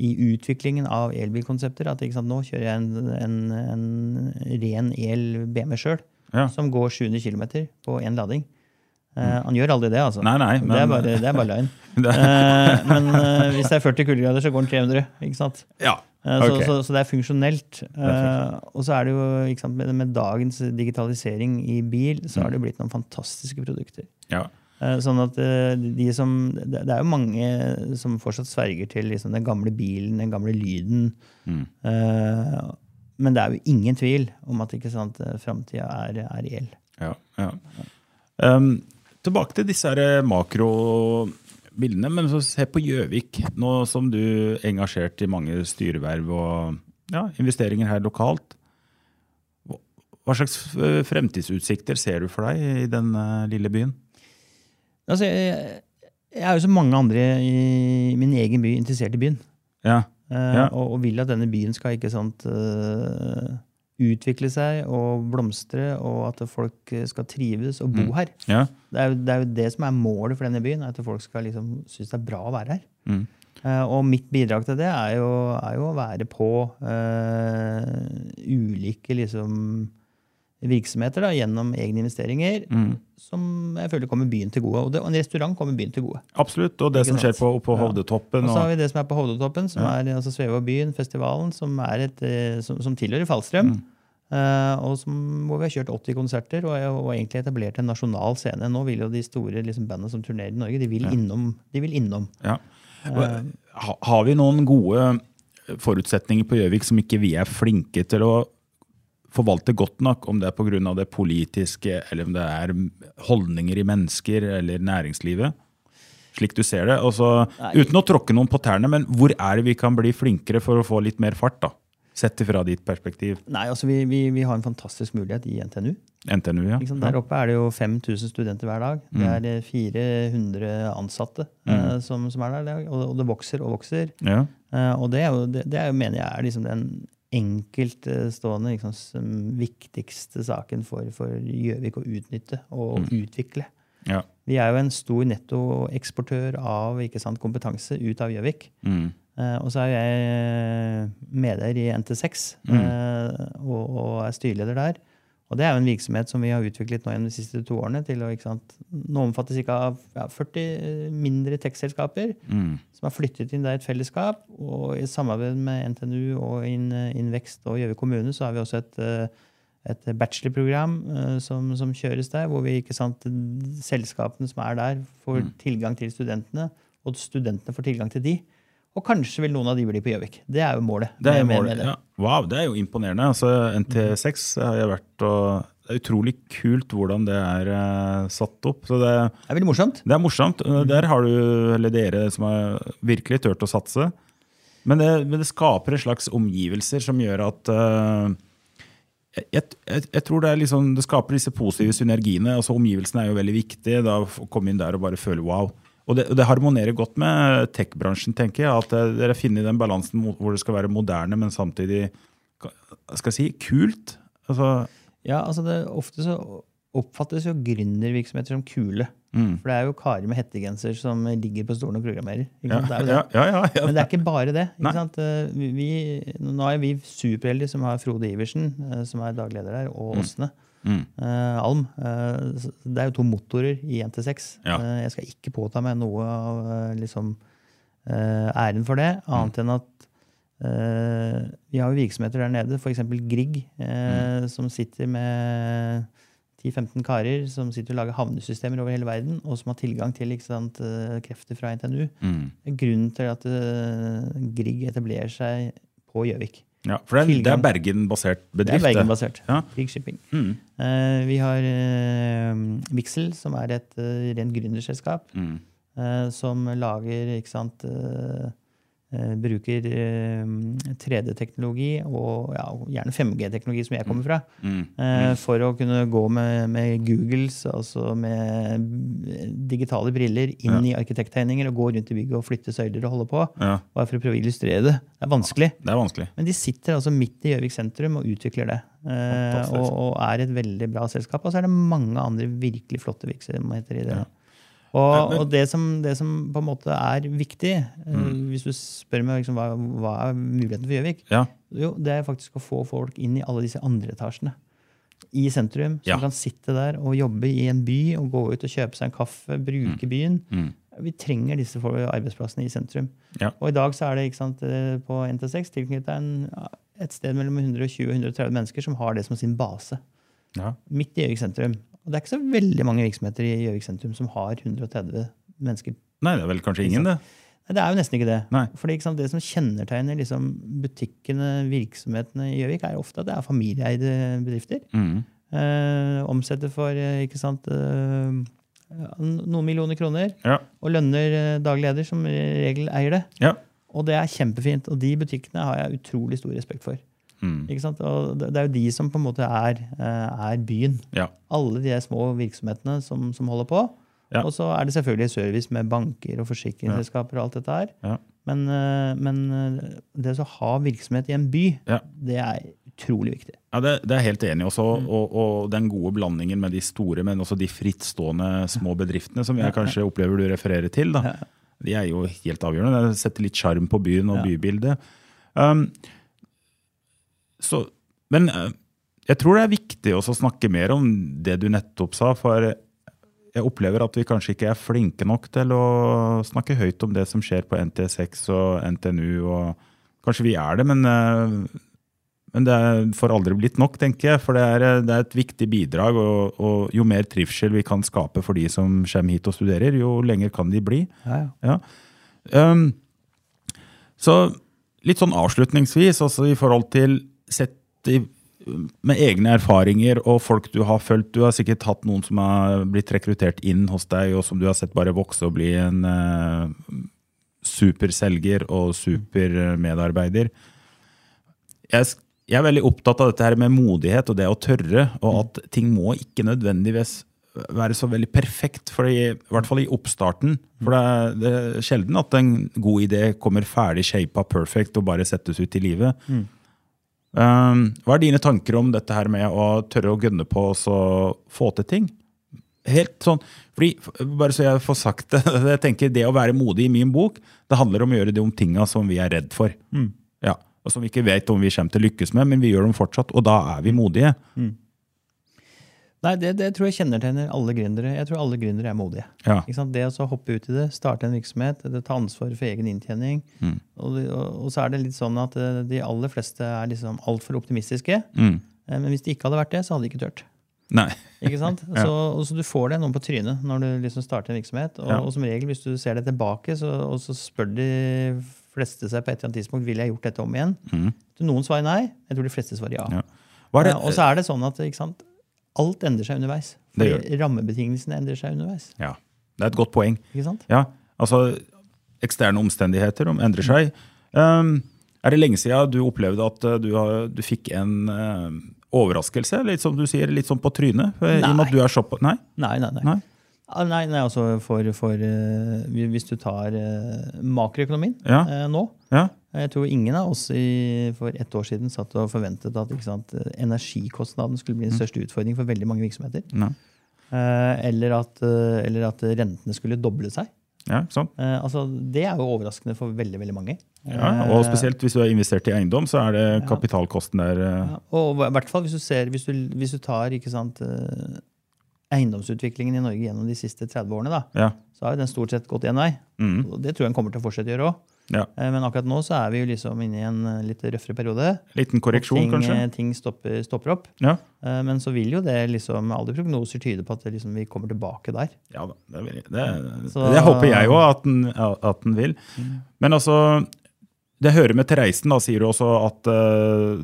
i utviklingen av elbilkonsepter at nå kjører jeg en, en, en ren el BMW sjøl, Ja. som går 700 km på én lading. Eh, han gjør aldri det, altså. Nei, nei, det, er bare, det er bare løgn. Eh, men eh, hvis det er 40 kuldegrader, så går den 300. ikke sant? ja. Eh, Så, så, så det er funksjonelt. og så er det jo, ikke sant, med, med dagens digitalisering i bil, så Mm. har det blitt noen fantastiske produkter. Ja. Eh, Sånn at de som, Det er jo mange som fortsatt sverger til liksom den gamle bilen, den gamle lyden. Mm. Eh, Men det er jo ingen tvil om at ikke sant, framtida er, er el. Ja, ja. Um, tilbake til disse makrobildene. bildene. Men så se på Gjøvik, nå som du er engasjert i mange styreverv og ja, investeringer her lokalt. Hva slags eh, fremtidsutsikter ser du for deg i den eh, lille byen? Altså, jeg, jeg er jo som mange andre i min egen by interessert i byen. Ja, Eh, Ja. og, og vil at denne byen skal ikke sant, eh, utvikle seg og blomstre, og at folk eh, skal trives og bo Mm. her. ja. Det er, jo, det er jo det som er målet for denne byen, at folk skal liksom synes det er bra å være her. Mm. Uh, og mitt bidrag til det er jo, er jo å være på uh, ulike liksom, virksomheter da, gjennom egne investeringer, Mm. som jeg føler kommer byen til gode. Og, det, og en restaurant kommer byen til gode. Absolutt. Og det som skjer på, på, Hovdetoppen. Ja. Og så har vi det som er på Hovdetoppen, som er altså Svevo byen, festivalen, som, er et, eh, som, som tilhører Fallstrøm. Mm. Uh, og som, hvor vi har kjørt 80 konserter og, og egentlig etablert en nasjonal scene. Nå vil jo de store liksom, bandene som turnerer i Norge, de vil innom. De vil innom. ja. Uh, har vi noen gode forutsetninger på Gjøvik som ikke vi er flinke til å forvalte godt nok, om det er pga. det politiske, eller om det er holdninger i mennesker eller næringslivet? Slik du ser det. Og så, uten å tråkke noen på tærne, men hvor er det vi kan bli flinkere for å få litt mer fart? da? Sett ifra ditt perspektiv. Nei, altså vi, vi, vi har en fantastisk mulighet i NTNU. NTNU, ja. Liksom. Der oppe er det jo 5000 studenter hver dag. Det er eh, 400 ansatte eh, som, som er der, og, og det vokser og vokser. ja. Uh, og det, er det, det er jo, mener jeg er liksom den enkeltstående liksom, viktigste saken for for Gjøvik å utnytte og utvikle. ja. Vi er jo en stor nettoeksportør av ikke sant, kompetanse ut av Gjøvik. Mm. Eh, og så er jeg medeier i NT6 eh, og, og er styreleder der. Og det er jo en virksomhet som vi har utviklet nå gjennom de siste to årene. til å, sant, Nå omfattes ca. Ja, 40 mindre tech-selskaper Mm. som har flyttet inn der i et fellesskap. Og i samarbeid med NTNU og Invekst og Gjøvik kommune så har vi også et, et bachelorprogram eh, som, som kjøres der, hvor vi ikke sant, selskapene som er der, får Mm. tilgang til studentene, og studentene får tilgang til de. Og kanskje vil noen av de bli på Gjøvik. Det er jo målet. Det er, målet. det. Ja. Wow, det er jo imponerende. Altså, NT6 har jeg vært og Det er utrolig kult hvordan det er uh, satt opp. Så det, Det er veldig morsomt. det er morsomt. Mm. Der har du, eller dere som har virkelig turt å satse. Men det, men det skaper en slags omgivelser som gjør at uh, jeg, jeg, jeg tror det, er liksom, det skaper disse positive synergiene. altså Omgivelsene er jo veldig viktige. da Å komme inn der og bare føle wow. Og det, det harmonerer godt med tech-bransjen, tenker jeg. At eh, dere finner den balansen hvor det skal være moderne, men samtidig skal jeg si, kult. Altså, Ja, altså det, Ofte så oppfattes jo gründervirksomheter som kule. mm. For det er jo karer med hettegenser som ligger på stolen og programmerer. Ja. Det ja, ja. Men det er ikke bare det. Ikke? Eh, Vi, nå er vi superheldige som har Frode Iversen, eh, som er daglig leder der, og Åsne Mm. Eh, Alm. Eh, Det er jo to motorer i NT6. Ja. Eh, Jeg skal ikke påta meg noe av eh, liksom, eh, æren for det, annet enn at eh, vi har jo virksomheter der nede, f.eks. Grieg, eh, som sitter med 10-15 karer som sitter og lager havnesystemer over hele verden, og som har tilgang til sant, krefter fra NTNU. Mm. Grunnen til at Grieg etablerer seg på Gjøvik. Ja, for det er, det er Bergen-basert bedrift? Det er Bergen-basert. Ja. Shipping. Mm. Uh, vi har uh, Vixel, som er et uh, rent gründerselskap, Mm. som lager ikke sant, Bruker eh, 3D-teknologi og ja, gjerne 5G-teknologi, som jeg kommer fra, Mm. eh, for å kunne gå med, med Googles, altså med digitale briller, inn i arkitekttegninger og gå rundt i bygget og flytte søyler og holde på. Ja, Bare for å prøve å illustrere det. Det er vanskelig. det er vanskelig. Men de sitter altså midt i Gjøvik sentrum og utvikler det. Eh, og, og er et veldig bra selskap. Og så er det mange andre virkelig flotte virksomheter i det. Og, og det, som, det som på en måte er viktig, eh, Mm. hvis du spør meg liksom, hva, hva er muligheten for Gjøvik, Ja. jo, det er faktisk å få folk inn i alle disse andre etasjene. I sentrum, som Ja. kan sitte der og jobbe i en by og gå ut og kjøpe seg en kaffe, bruke byen. Mm. Vi trenger disse arbeidsplassene i sentrum. Ja. Og i dag så er det ikke sant, eh, på NT6 tilknyttet en, et sted mellom 120 og 130 mennesker som har det som sin base. Ja. Midt i Gjøvik sentrum. Og det er ikke så veldig mange virksomheter i Gjøvik sentrum som har 130 mennesker. Nei, det er vel kanskje ingen, det. Nei, det er jo nesten ikke det. Nei. Fordi ikke sant, Det som kjennetegner liksom, butikkene, virksomhetene i Gjøvik, er ofte at det er familieeide bedrifter. Mm. Eh, omsetter for eh, ikke sant, eh, noen millioner kroner, Ja. og lønner eh, daglig leder, som regel eier det. Ja. Og det er kjempefint. Og de butikkene har jeg utrolig stor respekt for. Mm. Ikke sant? Og det er jo de som på en måte er, eh, er byen. Ja. Alle de små virksomhetene som, som holder på. Ja. Og så er det selvfølgelig service med banker og forsikringsselskaper og alt dette her. Ja. Men, eh, men eh, det å ha virksomhet i en by, det er utrolig viktig. Ja, det, det er jeg helt enig i også. Mm. Og, og den gode blandingen med de store, men også de frittstående små bedriftene, som jeg kanskje opplever du refererer til, da. de er jo helt avgjørende. Det setter litt sjarm på byen og bybildet. Um, så, men eh, jeg tror det er viktig også å snakke mer om det du nettopp sa. For jeg opplever at vi kanskje ikke er flinke nok til å snakke høyt om det som skjer på NT6 og NTNU. og Kanskje vi er det, men, eh, men det får aldri blitt nok, tenker jeg. For det er, det er et viktig bidrag. Og, og jo mer trivsel vi kan skape for de som kommer hit og studerer, jo lenger kan de bli. Ja. Um, så litt sånn avslutningsvis, altså i forhold til sett i, med egne erfaringer og folk du har fulgt. Du har sikkert hatt noen som har blitt rekruttert inn hos deg, og som du har sett bare vokse og bli en uh, superselger og supermedarbeider. Jeg, jeg er veldig opptatt av dette her med modighet og det å tørre, og at ting må ikke nødvendigvis være så veldig perfekt, for i, i hvert fall i oppstarten. For det er, det er sjelden at en god idé kommer ferdig shapa perfect og bare settes ut i livet. Um, hva er dine tanker om dette her med å tørre å gønne på og få til ting? Helt sånn, fordi, bare så jeg får sagt det, jeg tenker det å være modig i min bok, det handler om å gjøre de om tinga som vi er redd for. Ja, og som vi ikke vet om vi kommer til å lykkes med, men vi gjør dem fortsatt, og da er vi modige. Nei, det, det tror jeg kjennetegner alle gründere. Jeg tror alle gründere er modige. Ja. Ikke sant? Det å så hoppe ut i det, starte en virksomhet, det ta ansvar for egen inntjening. Mm. Og, og, og så er det litt sånn at eh, de aller fleste er liksom altfor optimistiske. Mm. Eh, Men hvis de ikke hadde vært det, så hadde de ikke turt. Nei. Ikke sant? Ja. Så, og så du får det noen på trynet når du liksom starter en virksomhet. Og, Ja. og som regel, hvis du ser det tilbake, så, og så spør de fleste seg på et eller annet tidspunkt vil jeg gjort dette om igjen. Mm. Noen svarer nei. Jeg tror de fleste svarer ja. Ja. Er Eh, Og så er det sånn at ikke sant? Alt endrer seg underveis. Rammebetingelsene endrer seg underveis. Ja, det er et godt poeng. Ikke sant? Ja, altså eksterne omstendigheter endrer seg. Um, er det lenge siden du opplevde at uh, du, har, du fikk en uh, overraskelse? Litt som du sier, litt sånn på trynet? Nei. I og med at du er såpass Nei? Nei, nei, nei. Nei? Ah, Nei, nei altså for, for uh, Hvis du tar uh, makroøkonomien Ja. uh, nå Ja? Jeg tror ingen av oss i, for ett år siden satt og forventet at sant, energikostnaden skulle bli den største utfordringen for veldig mange virksomheter. Eller, at, eller at rentene skulle doble seg. Ja, sånn. altså, det er jo overraskende for veldig veldig mange. Ja, og spesielt hvis du har investert i eiendom, så er det kapitalkosten der Ja, og i hvert fall hvis du ser, hvis du, hvis du tar sant, eiendomsutviklingen i Norge gjennom de siste 30 årene, da, Ja. så har jo den stort sett gått én vei. Mm. Og det tror jeg den kommer til å fortsette å gjøre òg. ja. Men akkurat nå så er vi jo liksom inne i en eh, litt røffere periode. Liten korreksjon, ting, kanskje? eh, Ting stopper, stopper opp. Ja. Eh, Men så vil jo det liksom, alle prognoser tyde på at det liksom, vi kommer tilbake der. Ja da, det, vil, det, Så- det håper jeg òg at, den- at den vil. Men altså, det hører med til reisen, da, sier du også at uh,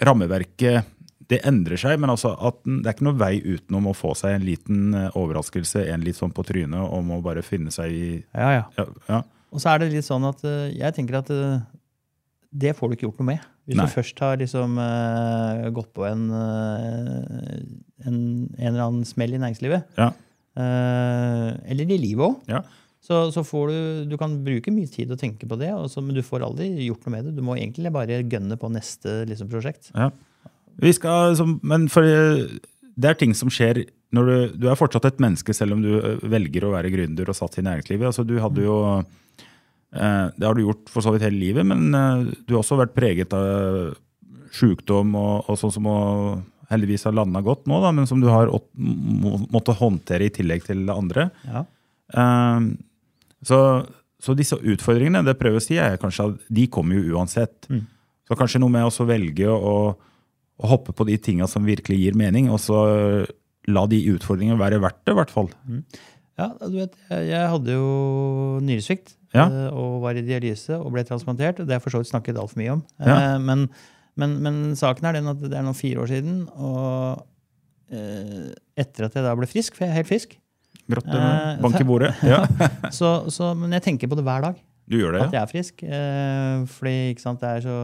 rammeverket det endrer seg, men altså at det er ikke noe vei utenom å få seg en liten eh, overraskelse, en litt sånn på trynet, om å bare finne seg i Ja, ja. ja, ja, Og så er det litt sånn at eh, jeg tenker at eh, det får du ikke gjort noe med. Hvis Nei. du først har liksom uh, gått på en, uh, en, en eller annen smell i næringslivet, ja, uh, eller i livet òg, ja. så, så får du Du kan bruke mye tid å tenke på det, så, men du får aldri gjort noe med det. Du må egentlig bare gønne på neste liksom, prosjekt. Ja. Vi skal, men for det er ting som skjer når du, du er fortsatt et menneske, selv om du eh, velger å være gründer og satt i næringslivet. Altså, du hadde jo, eh, det har du gjort for så vidt hele livet, men eh, du har også vært preget av sjukdom og, og sånn som å heldigvis har landa godt nå, da, men som du har måttet håndtere i tillegg til det andre. Ja. Så, så disse utfordringene, det prøver å si, er kanskje at de kommer jo uansett. Mm. Så kanskje noe med å velge å, å hoppe på de tinga som virkelig gir mening, og så la de utfordringene være verdt det, i hvert fall. Ja, du vet, jeg, jeg hadde jo nyresvikt Ja. eh, og var i dialyse og ble transplantert. og Det har jeg for så vidt snakket altfor mye om. Ja. Eh, Men, men, men saken er den at det er nå fire år siden, og eh, etter at jeg da ble frisk, for jeg er helt frisk Gratulerer. Eh, Bank i bordet. Ja. så, så, Men jeg tenker på det hver dag. Du gjør det, At jeg er frisk. Eh, fordi sant, det er så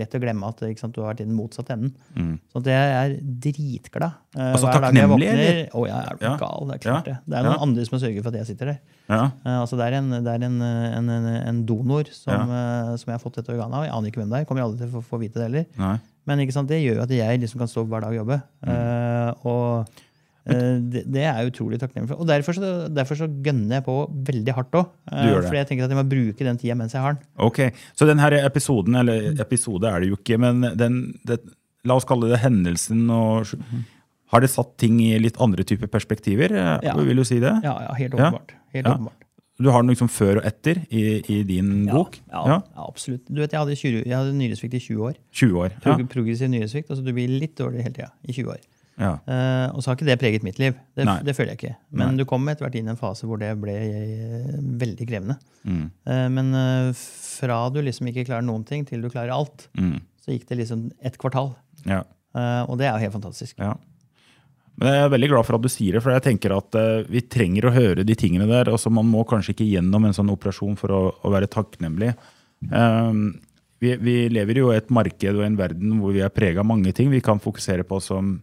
lett å glemme at sant, du har vært i den motsatte enden. Mm. Så jeg er dritglad. eh, Altså jeg takknemlig, eller? Å, jeg er Ja. gal, det er klart Ja. det. Det er noen Ja. andre som har sørget for at jeg sitter der. Ja. Eh, altså det er en, det er en, en, en, donor som, eh, som jeg har fått dette organet av. Jeg aner ikke hvem det er. Kommer aldri til å få, få vite det heller. Nei. Men sant, det gjør jo at jeg liksom kan stå opp hver dag og jobbe. Mm. Eh, og det, det er jeg utrolig takknemlig for. Og derfor så, derfor så gønner jeg på veldig hardt òg. Du fordi jeg tenker at jeg må bruke den tida mens jeg har den. Ok, Så denne episoden, eller episode er det jo ikke, men den, det, la oss kalle det hendelsen og Har det satt ting i litt andre typer perspektiver? eh, Ja. Vil du si det? Ja, ja helt åpenbart. Helt Ja. åpenbart. Du har den liksom før og etter i, i din bok? Ja, absolutt. Du vet, Jeg hadde, 20, jeg hadde nyresvikt i 20 år. 20 år. Ja. Prog Progressiv nyresvikt. altså Du blir litt dårlig hele tida i 20 år. Ja. Uh, og så har ikke det preget mitt liv. Det, det føler jeg ikke. Men Nei. du kom etter hvert inn i en fase hvor det ble eh, veldig krevende. Mm. Uh, men uh, fra du liksom ikke klarer noen ting, til du klarer alt, Mm. så gikk det liksom et kvartal. ja. Og det er jo helt fantastisk. Ja. Men jeg er veldig glad for at du sier det, for jeg tenker at vi trenger å høre de tingene der. altså Man må kanskje ikke gjennom en sånn operasjon for å, å være takknemlig. Um, vi, vi lever jo i et marked og en verden hvor vi er prega av mange ting vi kan fokusere på som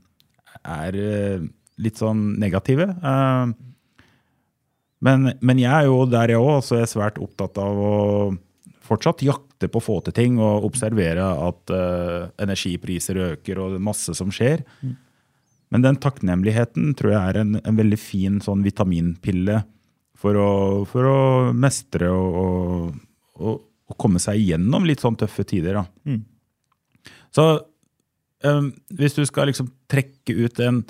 er eh, litt sånn negative. Um, men, men jeg er jo der, jeg òg. Altså jeg er svært opptatt av å fortsatt jakte på å få til ting og observere at uh, energipriser øker og masse som skjer. Men den takknemligheten tror jeg er en, en veldig fin sånn vitaminpille for å, for å mestre og, og, og, og komme seg igjennom litt sånn tøffe tider. Mm. Så hvis du skal liksom trekke ut en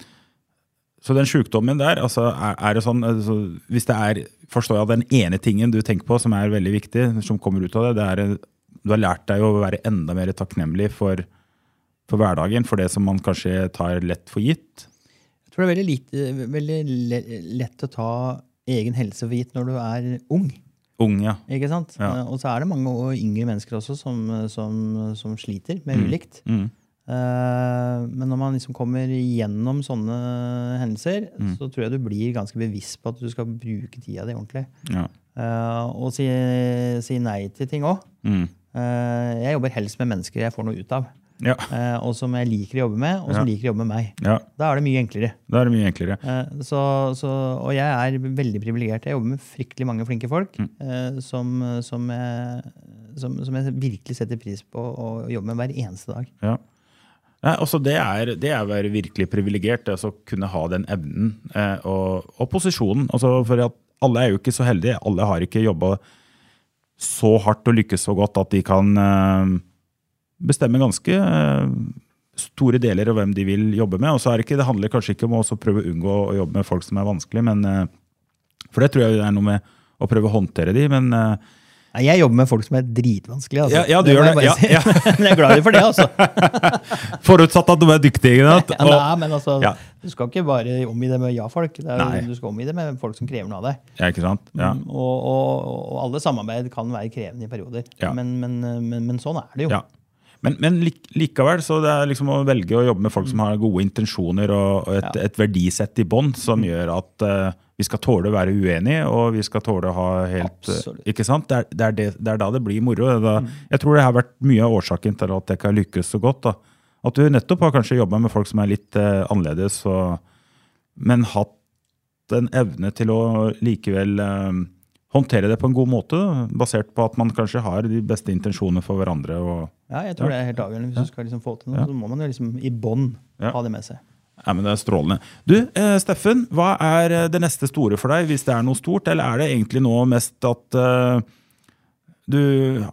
Så den sjukdommen der, altså er, er det sånn altså, Hvis det er forstår jeg den ene tingen du tenker på som er veldig viktig, som kommer ut av det, det er du har lært deg å være enda mer takknemlig for, for hverdagen, for det som man kanskje tar lett for gitt. Jeg tror det er veldig, lite, veldig lett å ta egen helse for gitt når du er ung. Ung, ja. ikke sant? Ja. Eh, og så er det mange yngre mennesker også som, som, som sliter med ulikt. Mm. Eh, men når man liksom kommer gjennom sånne hendelser, Mm. så tror jeg du blir ganske bevisst på at du skal bruke tida di ordentlig. ja. Eh, og si, si nei til ting òg. Mm. jeg jobber helst med mennesker jeg får noe ut av. Ja. eh, og som jeg liker å jobbe med, og som Ja. liker å jobbe med meg. ja. Da er det mye enklere. Da er det mye enklere. Eh, Så, så, og jeg er veldig privilegert. Jeg jobber med fryktelig mange flinke folk Mm. eh, som, som, jeg, som, som jeg virkelig setter pris på å jobbe med hver eneste dag. Ja. Nei, altså det, er, det å være virkelig privilegert, det å kunne ha den evnen eh, og, og posisjonen. Altså for alle er jo ikke så heldige. Alle har ikke jobba så hardt og lykkes så godt at de kan eh, bestemme ganske eh, store deler av hvem de vil jobbe med. Og så er det ikke, det handler kanskje ikke om å prøve å unngå å jobbe med folk som er vanskelig, men, eh, for det tror jeg det er noe med å prøve å håndtere de, men eh, Jeg jobber med folk som er dritvanskelige. Altså. Ja, ja, du det gjør det. Ja, ja. men jeg er glad for det, altså. forutsatt at de er dyktige. ikke sant? Og- nei, men altså. Du skal ikke bare omgi det med ja-folk. Du skal omgi det med folk som krever noe av deg. Ja, ikke sant? Ja. Mm, Og, og, og alle samarbeid kan være krevende i perioder. Ja. Men, men, men, men sånn er det jo. Men, men lik, likevel, så det er liksom å velge å jobbe med folk som har gode intensjoner og, et, et verdisett i bånn som gjør at eh, vi skal tåle å være uenige, og vi skal tåle å ha helt eh, Absolutt. Ikke sant? Det er, det, er det, det er da det blir moro. Da, mm. Jeg tror det har vært mye av årsaken til at jeg ikke har lykkes så godt. da. At du nettopp har kanskje jobba med folk som er litt eh, annerledes, og, men hatt en evne til å likevel eh, håndtere det på en god måte, da, basert på at man kanskje har de beste intensjoner for hverandre. og Ja, jeg tror det er helt avgjørende. Hvis du skal liksom få til noe, Ja. så må man jo liksom i bånn Ja. ha det med seg. Ja, men Det er strålende. Du, eh, Steffen, hva er eh, det neste store for deg, hvis det er noe stort? Eller er det egentlig nå mest at eh, du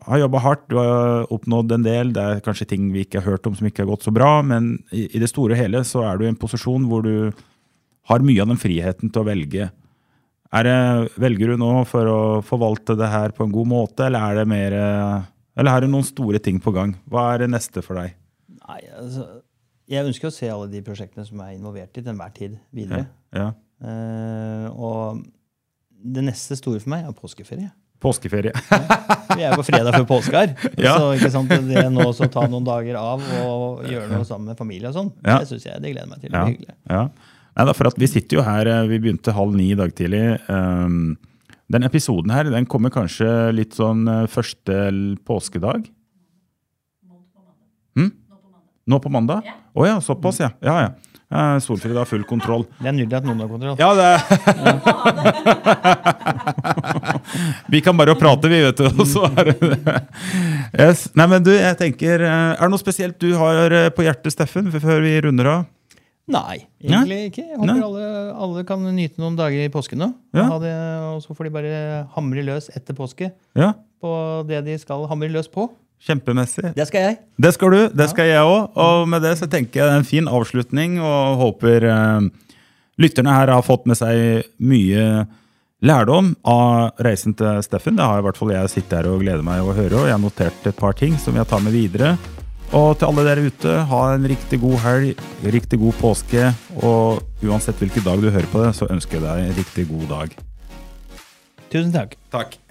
har jobba hardt, du har oppnådd en del, det er kanskje ting vi ikke har hørt om som ikke har gått så bra, men i, i det store og hele så er du i en posisjon hvor du har mye av den friheten til å velge. Det, velger du nå for å forvalte det her på en god måte, eller er det mer eh, Eller er det noen store ting på gang? Hva er det neste for deg? Nei, altså, jeg ønsker å se alle de prosjektene som er involvert i til enhver tid videre. Ja. Uh, og det neste store for meg er påskeferie. Påskeferie. Vi er på fredag før påske her. Ja. Så ikke sant, det nå å ta noen dager av og gjøre noe sammen med familie og sånn, Ja. det synes jeg det gleder meg til. Det blir hyggelig. ja. Nei, da, for at Vi sitter jo her, eh, vi begynte halv ni i dag tidlig. Um, den episoden her den kommer kanskje litt sånn eh, første påskedag? Nå på mandag? Å ja, såpass, ja. ja, ja. Eh, Solfrid har full kontroll. Det er nydelig at noen har kontroll. Ja, det Vi kan bare prate, vi, vet du. Og så er det det. Yes. Nei, men du, jeg tenker eh, Er det noe spesielt du har eh, på hjertet, Steffen, før vi runder av? Nei, egentlig ikke. Jeg håper alle, alle kan nyte noen dager i påsken nå. Ja. Ha det, og så får de bare hamre løs etter påske Ja, på det de skal hamre løs på. Kjempemessig. Det skal jeg. Det skal du, det skal jeg òg. Og med det så tenker jeg det er en fin avslutning, og håper eh, lytterne her har fått med seg mye lærdom av reisen til Steffen. Det har i hvert fall jeg sittet her og gleder meg å høre, og jeg har notert et par ting som jeg tar med videre. Og til alle dere ute, ha en riktig god helg, riktig god påske, og uansett hvilken dag du hører på det, så ønsker jeg deg en riktig god dag. Tusen takk. Takk.